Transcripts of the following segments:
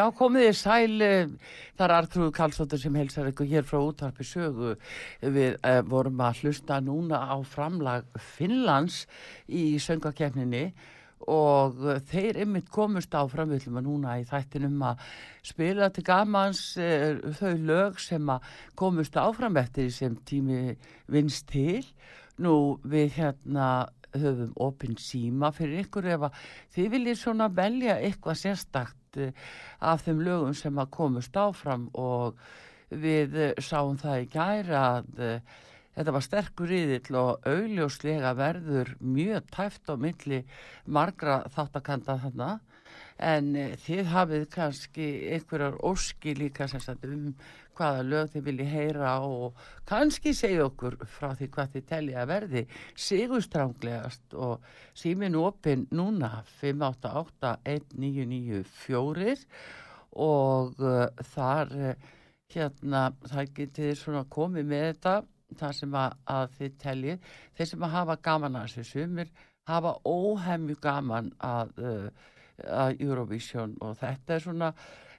Já, komið þið sæl, eh, það er Artrúð Karlsdóttir sem helsar ykkur hér frá útarpi sögu. Við uh, vorum að hlusta núna á framlag Finnlands í söngakefninni og þeir ymmit komust áfram, við ætlum að núna í þættinum að spila til gamans uh, þau lög sem að komust áfram eftir sem tími vinst til. Nú við hérna höfum opinn síma fyrir ykkur ef að þið viljið svona velja eitthvað sérstakt eh, af þeim lögum sem að komust áfram og við eh, sáum það í gæra að uh, þetta var sterkur yðill og augljóslega verður mjög tæft á milli margra þáttakanda þarna. En þið hafið kannski einhverjar óski líka sagt um hvaða lög þið viljið heyra og kannski segja okkur frá því hvað þið telli að verði sigurstránglegast og símin opinn núna 588-1994 og uh, þar uh, hérna þar getið svona komið með þetta það sem að, að þið teljið. Þeir sem að hafa gaman að þessu sumir hafa óhemju gaman að, uh, að Eurovision. Og þetta er svona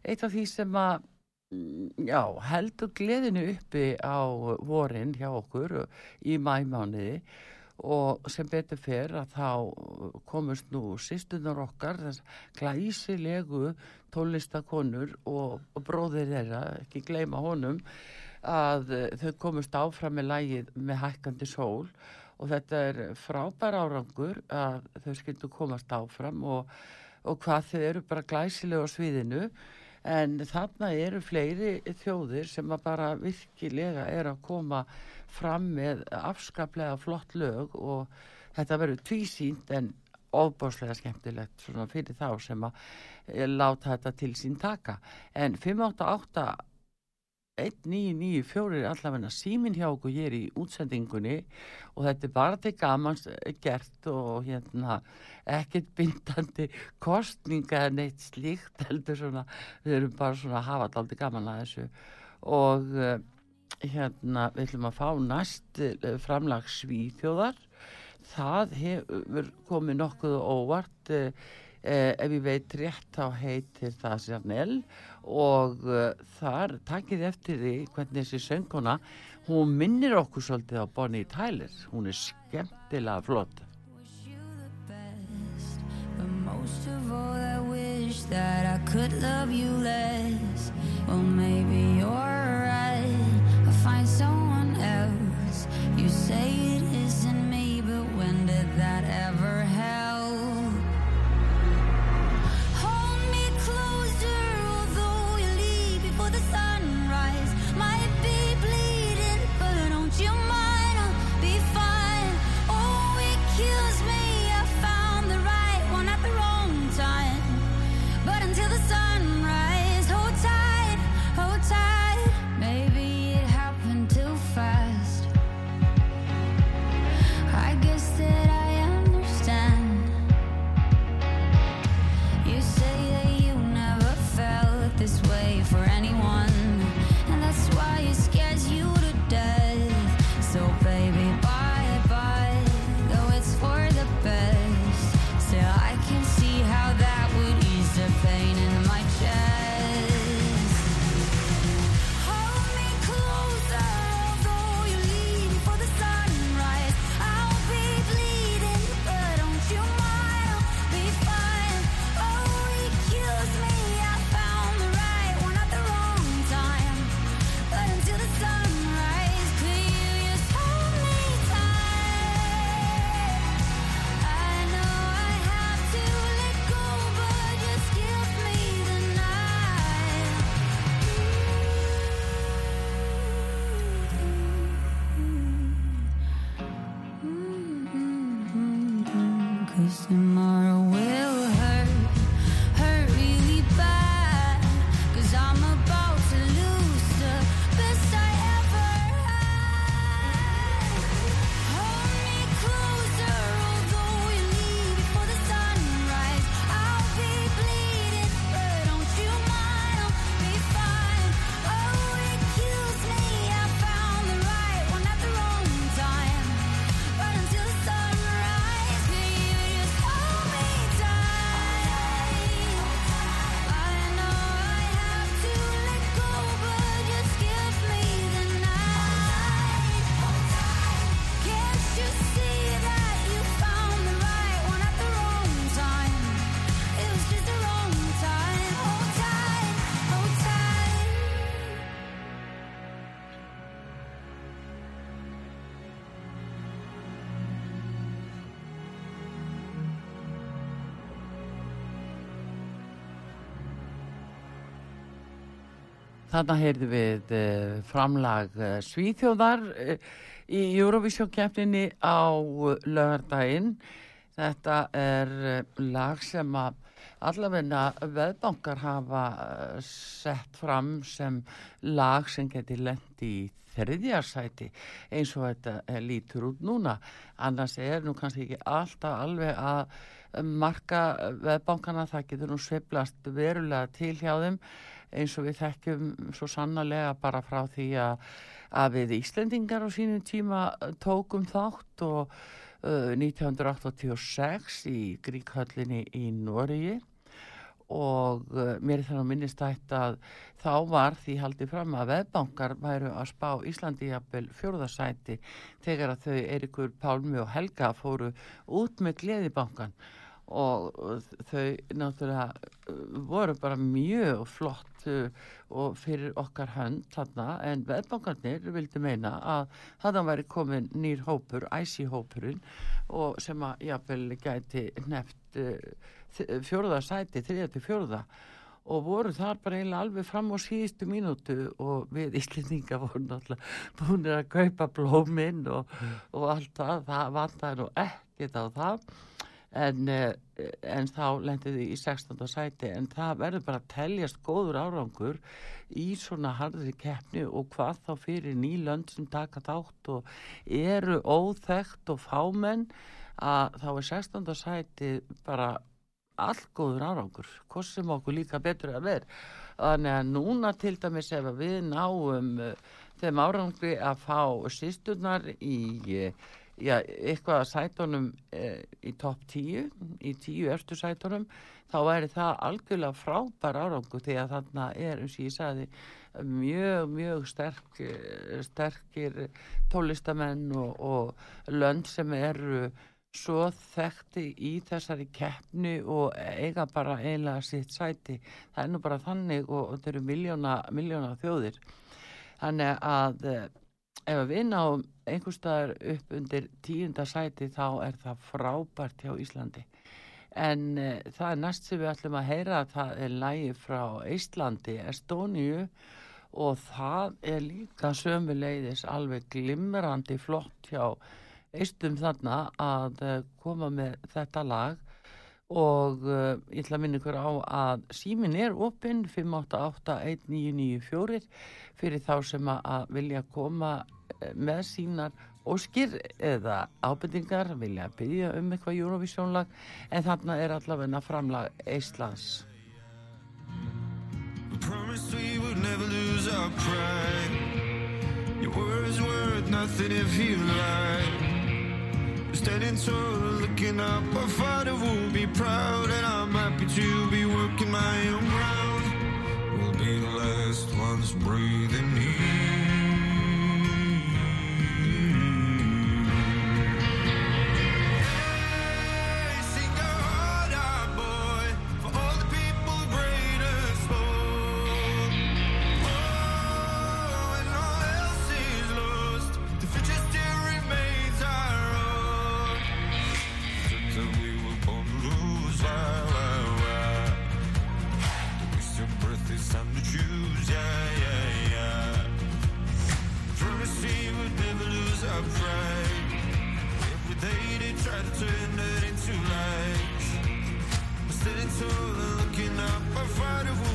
eitt af því sem að já, heldur gleðinu uppi á vorin hjá okkur í mæmániði og sem betur fer að þá komust nú sýstunar okkar þess glæsilegu tónlistakonur og, og bróðir þeirra, ekki gleyma honum að þau komust áfram með lægið með hækkandi sól og þetta er frábær árangur að þau skildu komast áfram og, og hvað þau eru bara glæsilega á sviðinu en þarna eru fleiri þjóðir sem að bara virkilega er að koma fram með afskaplega flott lög og þetta verður tvísýnt en ofbáslega skemmtilegt fyrir þá sem að láta þetta til sín taka. En 588 1994 er allavega símin hjá okkur hér í útsendingunni og þetta er bara til gamans eh, gert og hérna ekkert bindandi kostninga eða neitt slíkt heldur svona, við erum bara svona að hafa alltaf gaman að þessu. Og uh, hérna við ætlum að fá næst uh, framlag svíþjóðar. Það hefur komið nokkuð óvart eh, ef ég veit rétt þá heitir það Janel og uh, þar takið eftir því hvernig þessi sönguna hún minnir okkur svolítið á Bonnie Tyler hún er skemmtilega flott most of all, I wish that I could love you less. Well, maybe you're right. I'll find someone else. You say Þarna heyrðum við uh, framlag uh, Svíþjóðar uh, í Eurovision-kefninni á lögardaginn. Þetta er lag sem að allavegna veðbankar hafa sett fram sem lag sem geti lent í þriðjarsæti eins og þetta lítur út núna. Annars er nú kannski ekki alltaf alveg að marka veðbankana, það getur nú sveiflast verulega til hjá þeim eins og við þekkjum svo sannarlega bara frá því að, að við Íslendingar á sínum tíma tókum þátt og uh, 1986 í Gríkhöllinni í Noregi. Og uh, mér er þannig að minnist ætt að þá var því haldið fram að veðbankar væru að spá Íslandi jafnvel fjórðasæti þegar að þau Eirikur Pálmi og Helga fóru út með gleðibankan og þau náttúrulega uh, voru bara mjög flott uh, og fyrir okkar hönd þarna. En veðbankarnir vildi meina að þarna væri komin nýr hópur, æsi hópurinn og sem að jafnvel gæti nefnt uh, fjórða sæti, þriða til fjórða. Og voru þar bara eiginlega alveg fram á síðustu mínútu. Og við Íslendinga voru náttúrulega búinir að kaupa blóminn og, og allt það, það vantaði nú ekkert á það en, eh, en þá lendið þið í 16. sæti en það verður bara að teljast góður árangur í svona harðri keppni og hvað þá fyrir nýlönd sem taka þátt og eru óþekkt og fámenn að þá er 16. sæti bara allt góður árangur, hvort sem okkur líka betur að vera. Þannig að núna til dæmis ef við náum uh, þeim árangri að fá sýsturnar í uh, já, eitthvað að sætunum uh, í topp 10, í 10 erstu sætunum, þá væri það algjörlega frábær árangur því að þarna er, eins og ég sagði, mjög, mjög sterk, eh, sterkir tólistamenn og, og lönd sem eru svo þekkti í þessari keppni og eiga bara eiginlega sitt sæti. Það er nú bara þannig og, og þau eru miljóna, miljóna þjóðir. Þannig að eh, ef við náum einhver staðar upp undir tíunda sæti þá er það frábært hjá Íslandi. En uh, það er næst sem við ætlum að heyra það er lægi frá Íslandi, Estóníu og það er líka sömu leiðis alveg glimrandi flott hjá eistum þarna að uh, koma með þetta lag og uh, ég ætla að minna ykkur á að símin er opinn 5881994 fyrir þá sem að, vilja koma uh, með sínar óskir eða ábendingar vilja byrja um eitthvað Eurovision-lag en þarna er allavega framlag Íslands We promised we would never lose our pride. Your words worth nothing if you lied. Standing tall, looking up, our father will be proud, and I'm happy to be working my own ground. We'll be the last ones breathing never find a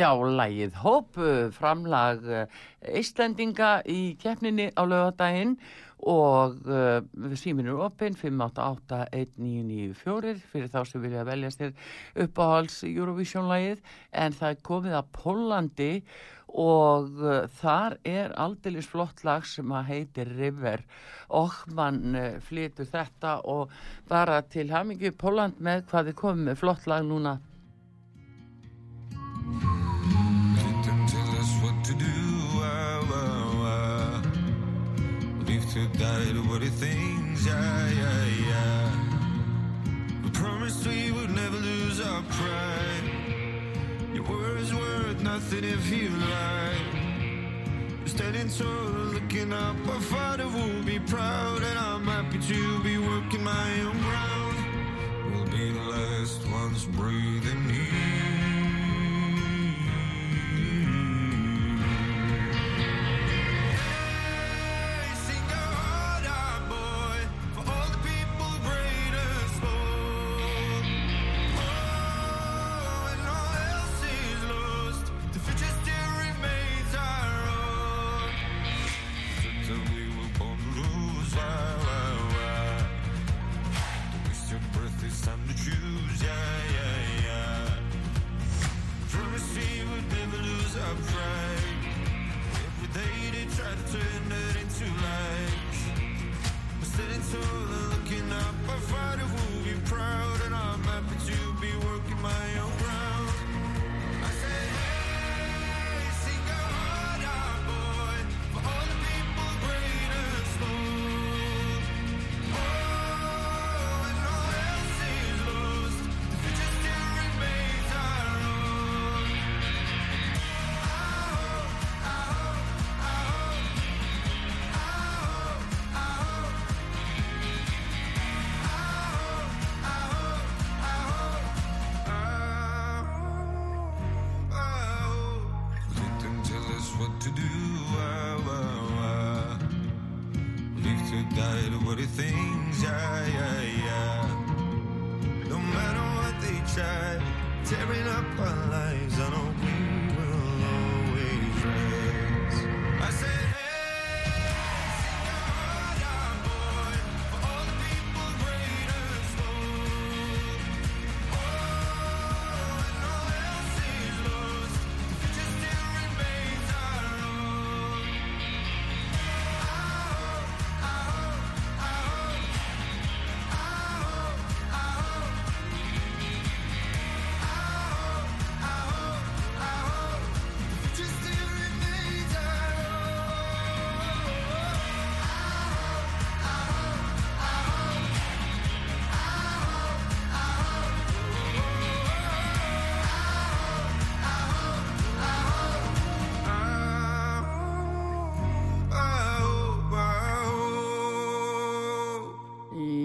Já, lægið Hóp, framlag Íslendinga í keppninni á lögadaginn og uh, símin er opinn 588-1994 fyrir þá sem vilja velja sér uppáhals Eurovision-lægið en það er komið að Pólandi og uh, þar er aldeilis flott lag sem að heitir River. Og mann uh, flytur þetta og bara til hamingi Póland með hvað þið komið með flott lag núna to do. Ah, ah, ah. Live to die to what it thinks. Yeah, yeah, yeah. We promised we would never lose our pride. Your words worth nothing if you lie. Standing tall, looking up. Our father will be proud, and I'm happy to be working my own ground. We'll be the last ones breathing here.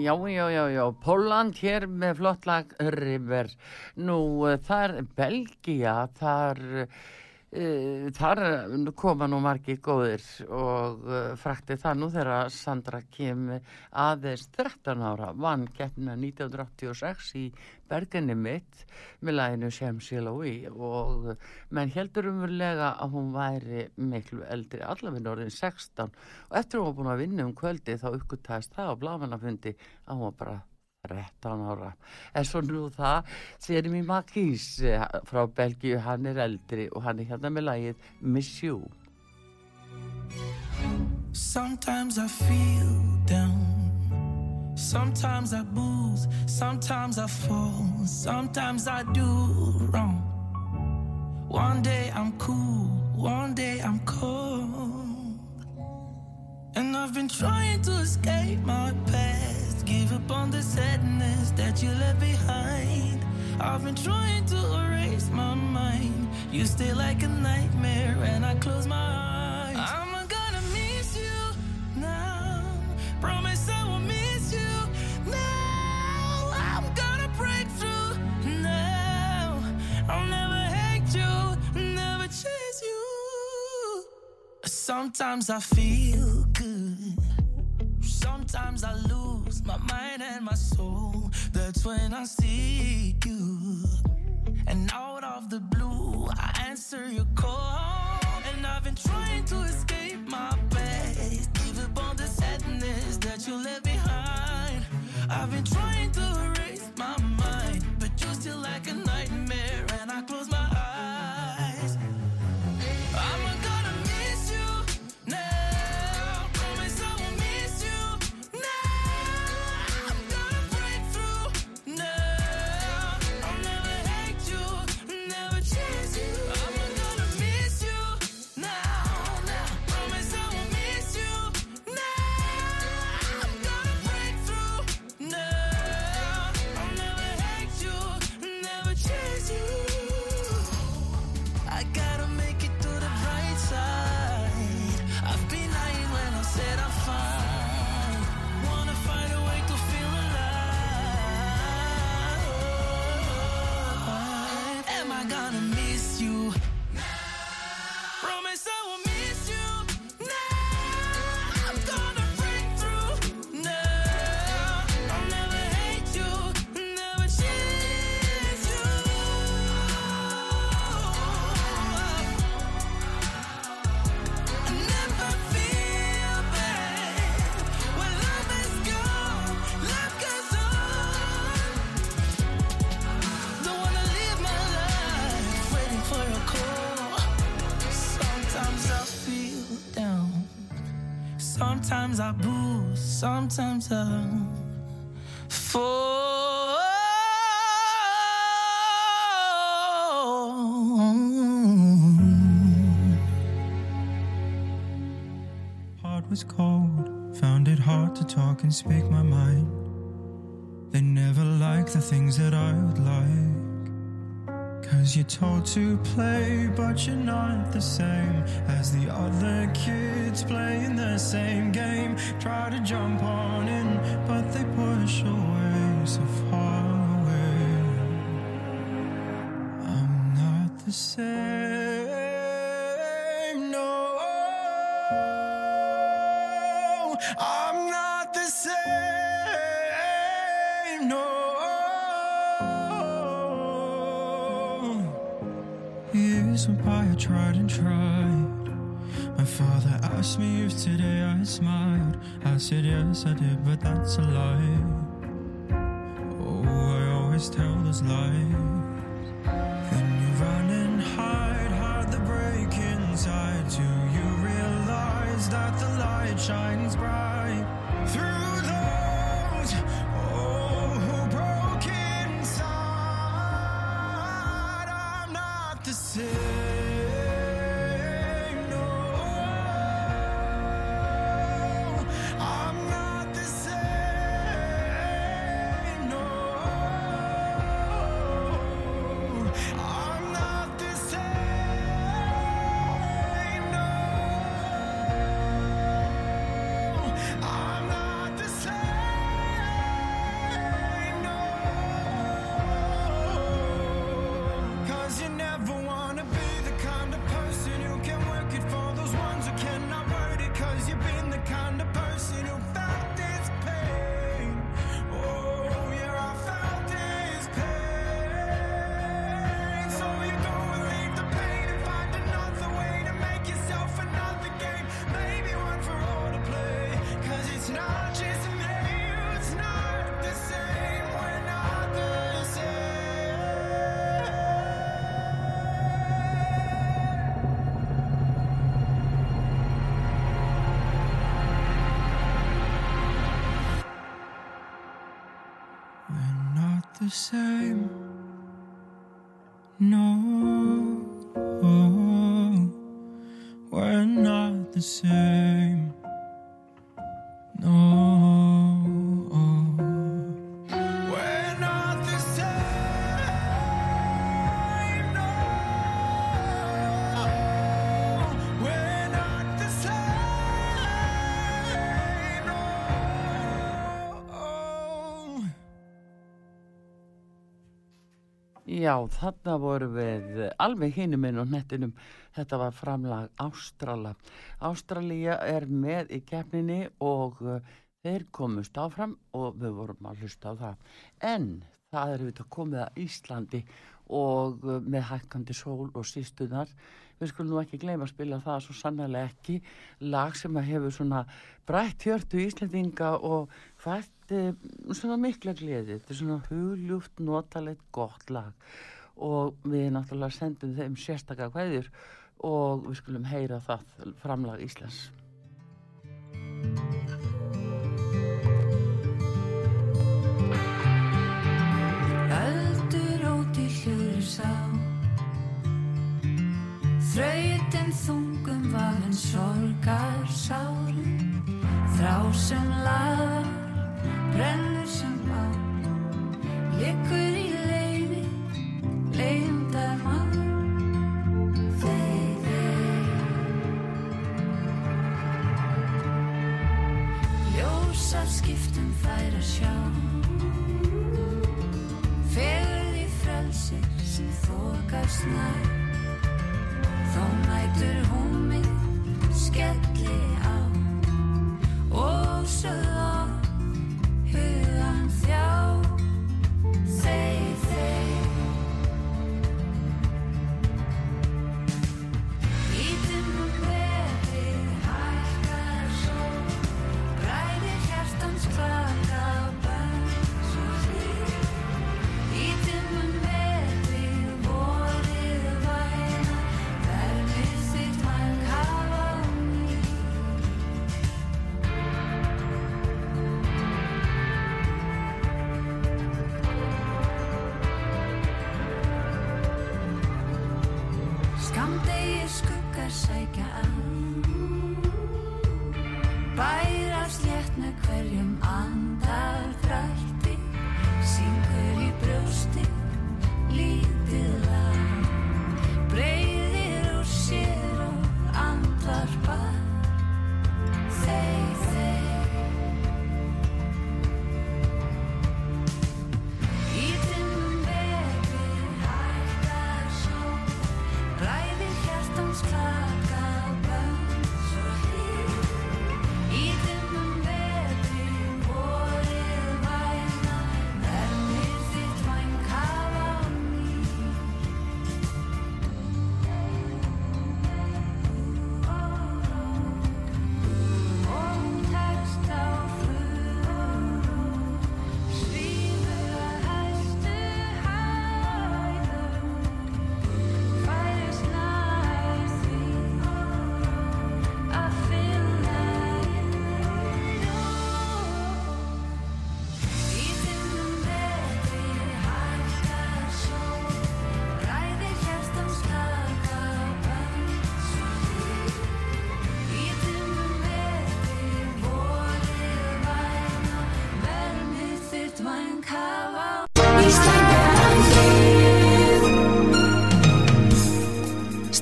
Já, já, já, já, Póland hér með flott lag River. Nú, eh, þar Belgia, þar, þar koma nú margir góðir og uh, frækti það nú þegar Sandra Kim aðeins 13 ára vann keppnina 1986 í Bergenni mitt með læginu Shem Siloui og menn heldur umverulega að hún væri miklu eldri, allaveg orðin 16 og eftir hún var búin að vinna um kvöldi þá uppgötæðist það á blamannafundi að hún var bara 13 ára. En svo nú það, Jeremy Makis frá Belgíu, hann er eldri og hann er hérna með lagið Miss You. Sometimes I feel down. Sometimes I booze. Sometimes I fall. Sometimes I do wrong. One day I'm cool. One day I'm cold. And I've been trying to escape my past. Give up on the sadness that you left behind. I've been trying to erase my mind. You stay like a nightmare when I close my eyes. I'm gonna miss you now. Promise I will miss you now. I'm gonna break through now. I'll never hate you, never chase you. Sometimes I feel good. Sometimes I lose my mind and my soul. That's when I see you. And out of the blue, I answer your call. And I've been trying to escape my past. Give up all the sadness that you left behind. I've been trying to Sometimes I fall. Heart was cold, found it hard to talk and speak my mind. They never like the things that I would like. Cause you're told to play, but you're not the same as the other kids playing the same game. Try to jump on in, but they push away so far away. I'm not the same, said yes, I did, but that's a lie. Oh, I always tell those lies. Then you run and hide, hide the break inside. Do you realize that the light shines bright the same. No, we're not the same. Já, þarna voru við alveg hinum inn á nettinum. Þetta var framlag Ástrala. Ástralía er með í keppninni og uh, þeir komust áfram og við vorum að hlusta á það. En það er við komið að Íslandi og uh, með hækkandi sól og sístunar. Við skulum nú ekki gleyma að spila það svo sannlega ekki lag sem að hefur svona brætt hjörtu Íslendinga og fært uh, svona mikla gleði. Þetta er svona hugljúft, notalegt, gott lag og við náttúrulega sendum þeim sérstakka kveðjur og við skulum heyra það framlag Íslands. Þrautin þungum vagn sorgar sárin Þrá sem lagar, brennur sem á Liggur í leiði, leiðindar mann Þeir, þeir Ljósar skiptum þær að sjá. Fegurð í frelsir sem þokast nær nætur húmið skelli á Og sögð á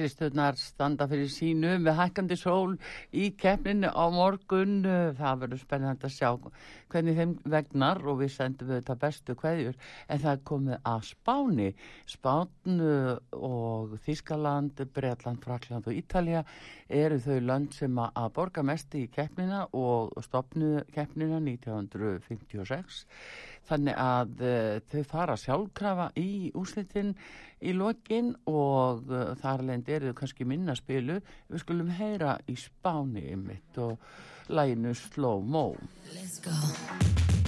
Sýsturnar standa fyrir sínu með hækkandi sól í keppninu á morgun. Það verður spennandi að sjá hvernig þeim vegnar og við sendum við þetta bestu kveðjur. En það er komið að Spáni. Spán uh, og Þískaland, Breitland, Frakland og Ítalja eru þau lönd sem að borga mest í keppnina og stopnu keppnina 1956. Þannig að uh, þau fara sjálfkrafa í úslitin í lokin og uh, þar lendi eru þau kannski minna spilu. Við skulum heyra í spáni mitt og læginu Slow Mo. Let's go.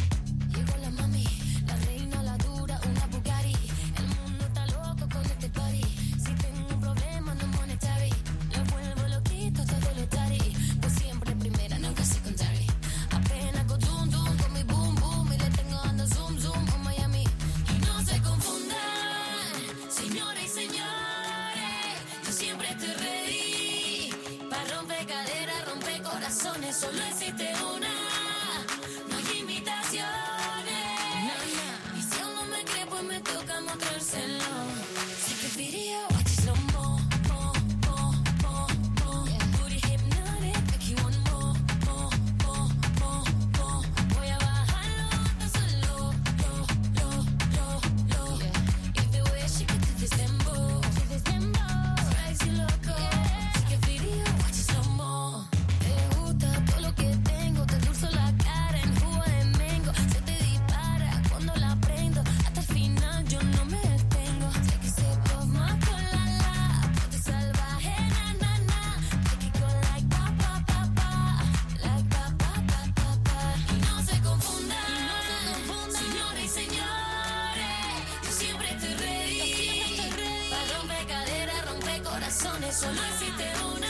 corazones solo existe uno.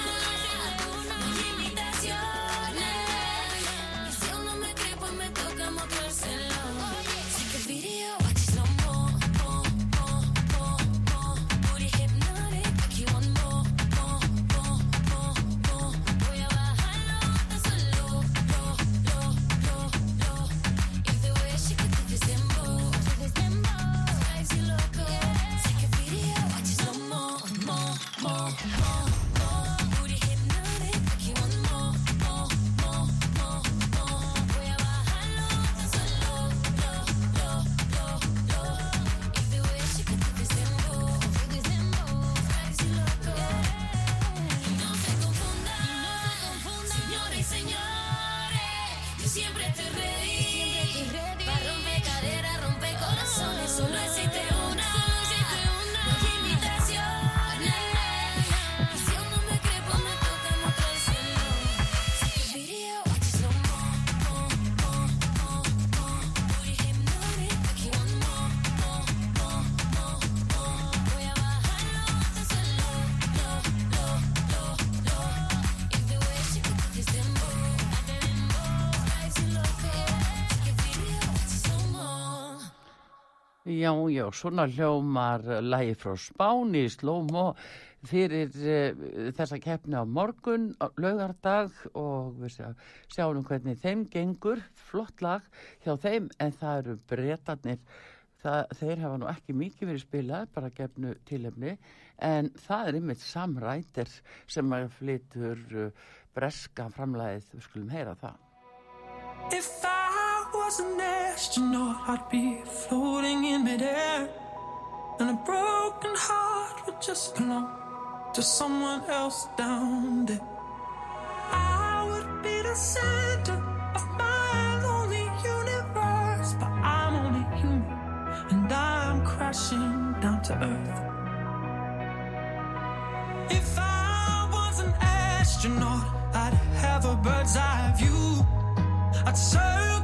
Já, já, svona hljómar lægi frá Spáni í Slómo fyrir e, þessa keppni á morgun, á laugardag og við sjá, sjáum hvernig þeim gengur, flott lag hjá þeim en það eru breytanir, þeir hafa nú ekki mikið verið spilað, bara keppnu tilhemni en það er yfir samrætir sem að flytur eh, breska framlæðið, við skulum heyra það. was an astronaut, I'd be floating in midair. And a broken heart would just belong to someone else down there. I would be the center of my lonely universe, but I'm only human, and I'm crashing down to earth. If I was an astronaut, I'd have a bird's eye view. I'd serve.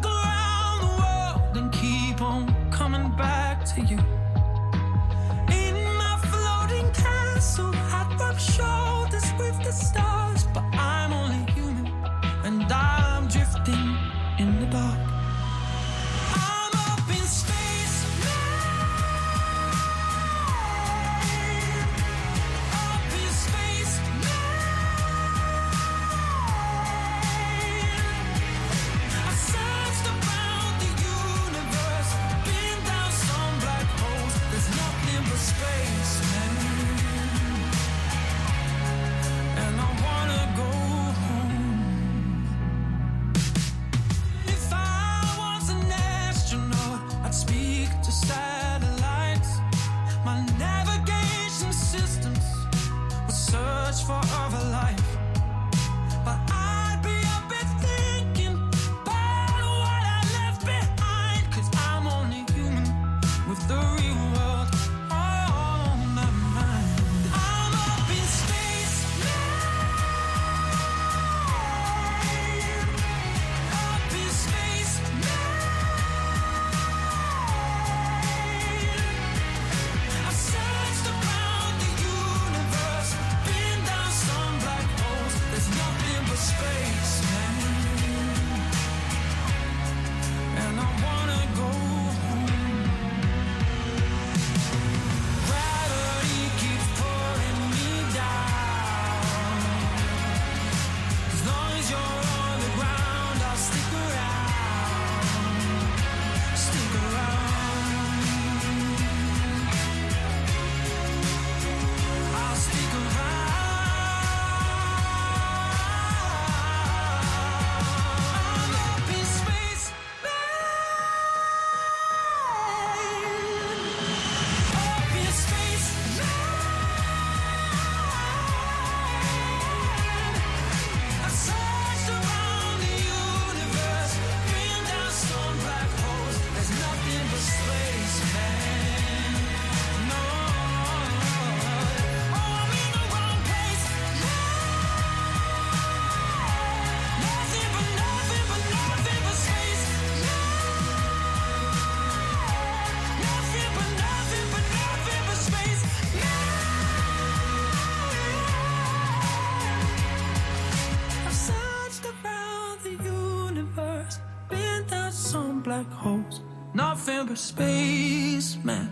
Nothing but space, man.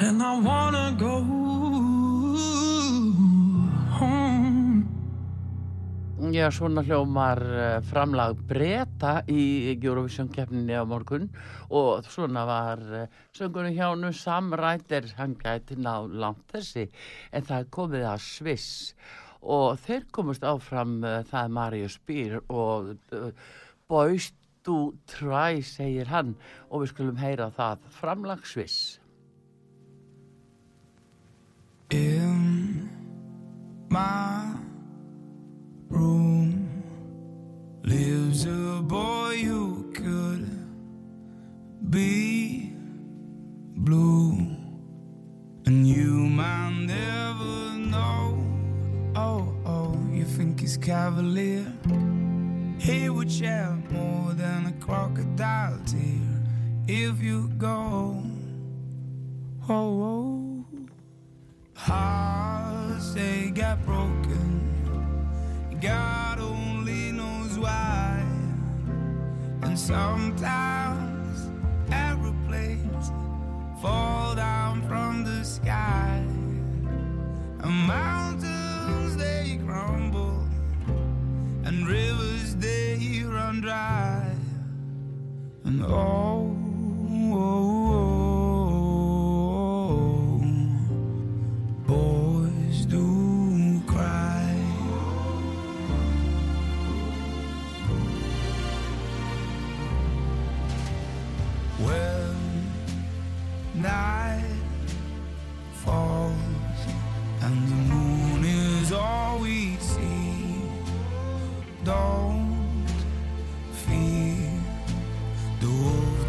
And I wanna go home. Já, svona hljómar eh, framlag breyta í Eurovision keppninni á morgun og svona var eh, söngurinn hjánu Sam Ryder, hann gæti ná langt þessi en það komið að Sviss og þeir komast áfram, eh, það Marius Spýr og uh, To Try segir hann og við skulum heyra það, framlag Sviss. In my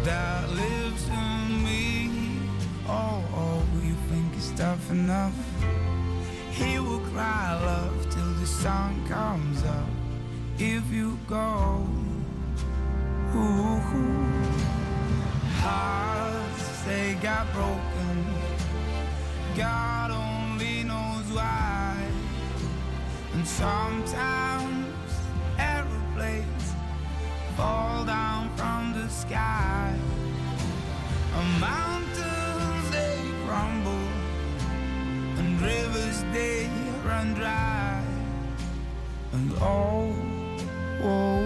that lives in me. Oh, oh, you think it's tough enough? He will cry love till the sun comes up. If you go, ooh, ooh. hearts they got broken. God only knows why. And sometimes fall down from the sky. And mountains they crumble, and rivers they run dry. And oh, oh,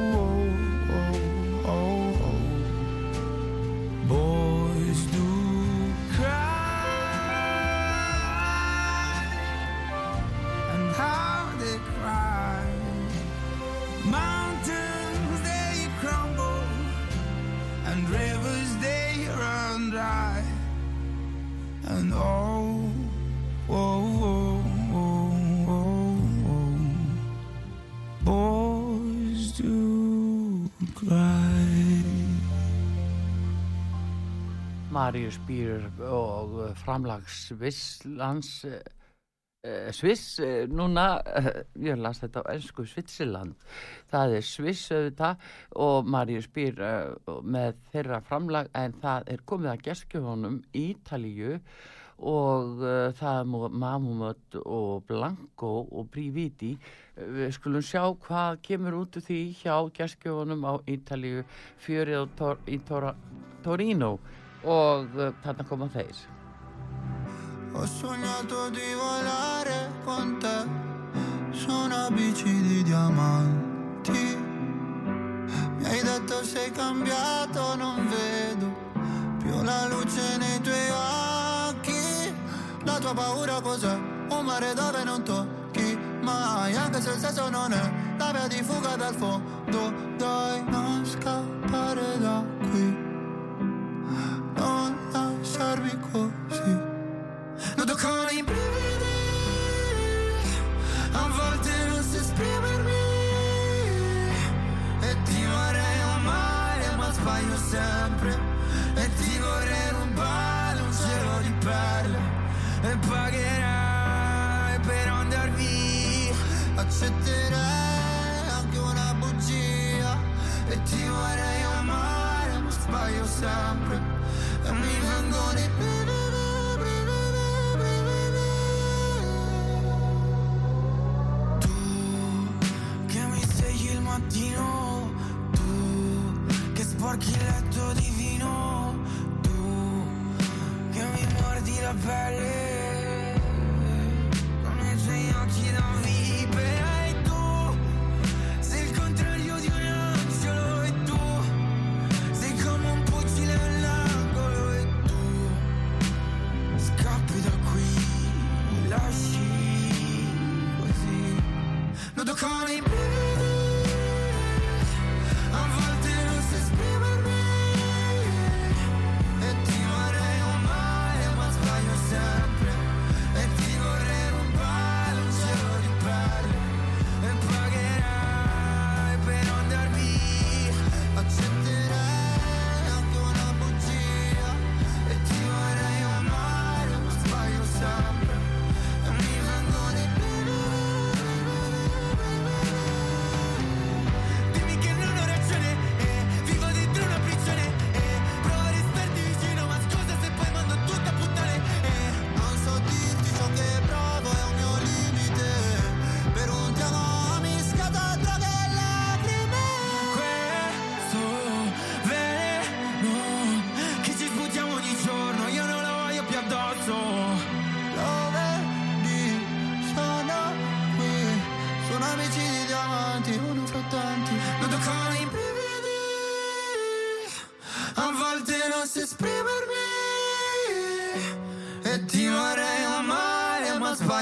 Marius Býr og uh, framlags Svisslands uh, Sviss uh, núna, ég las þetta á ennsku Svitsiland, það er Sviss auðvitað og Marius Býr með þeirra framlag en það er komið að geskjöfunum Ítalíu og það er Mamumöt og Blanco og Briviti við skulum sjá hvað kemur út úr því hjá geskjöfunum á Ítalíu fjörið í Torino og þarna koma þeir Ho sognato di volare con te su una bici di diamanti. Mi hai detto sei cambiato, non vedo più la luce nei tuoi occhi. La tua paura cos'è? Un mare dove non tocchi mai, anche se il senso non è la via di fuga dal fondo. Dai, non scappare da qui, lasciarmi così. Noto con i brividi A volte non so esprimermi. E ti vorrei amare ma sbaglio sempre. E ti vorrei rubare un cielo di perle. E pagherai per andar via. Accetterei anche una bugia. E ti vorrei amare ma sbaglio sempre E mi vengono i Tu che mi svegli il mattino Tu sporchi il letto di vino Tu che mi mordi la pelle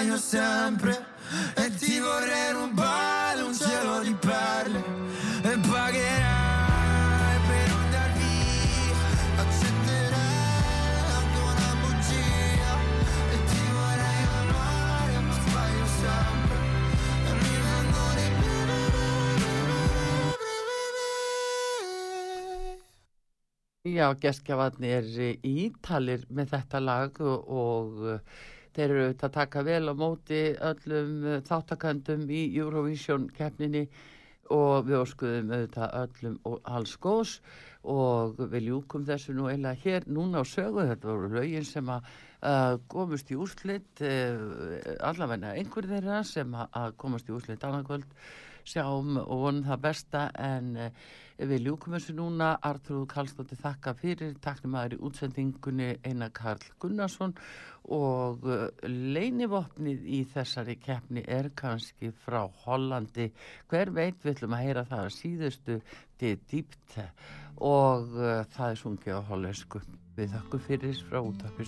sbaglio sempre. E ti vorrei rubare un cielo di perle. E pagherai Já, gestgjafarnir er ítalir með þetta lag og, og uh, þeir eru auðvitað að taka vel á móti öllum uh, þáttakandum í Eurovision keppninni og við óskuðum auðvitað öllum alls góðs og við ljúkum þessu nú eiginlega hér núna á sögu, þetta voru lögin sem að uh, komast í úrslit uh, allavegna einhver þeirra sem að, komast í úrslit annarkvöld sjáum og vonum það besta en við ljúkum þessu núna. Artrúð Karlsdóttir þakka fyrir. Taknum aður í útsendingunni Einar Karl Gunnarsson. Og uh, leinivopnið í þessari keppni er kannski frá Hollandi. Hver veit við ætlum að heyra það að síðustu til dýpt og uh, það er sungið á hollensku. Við þakku fyrir frá útarpi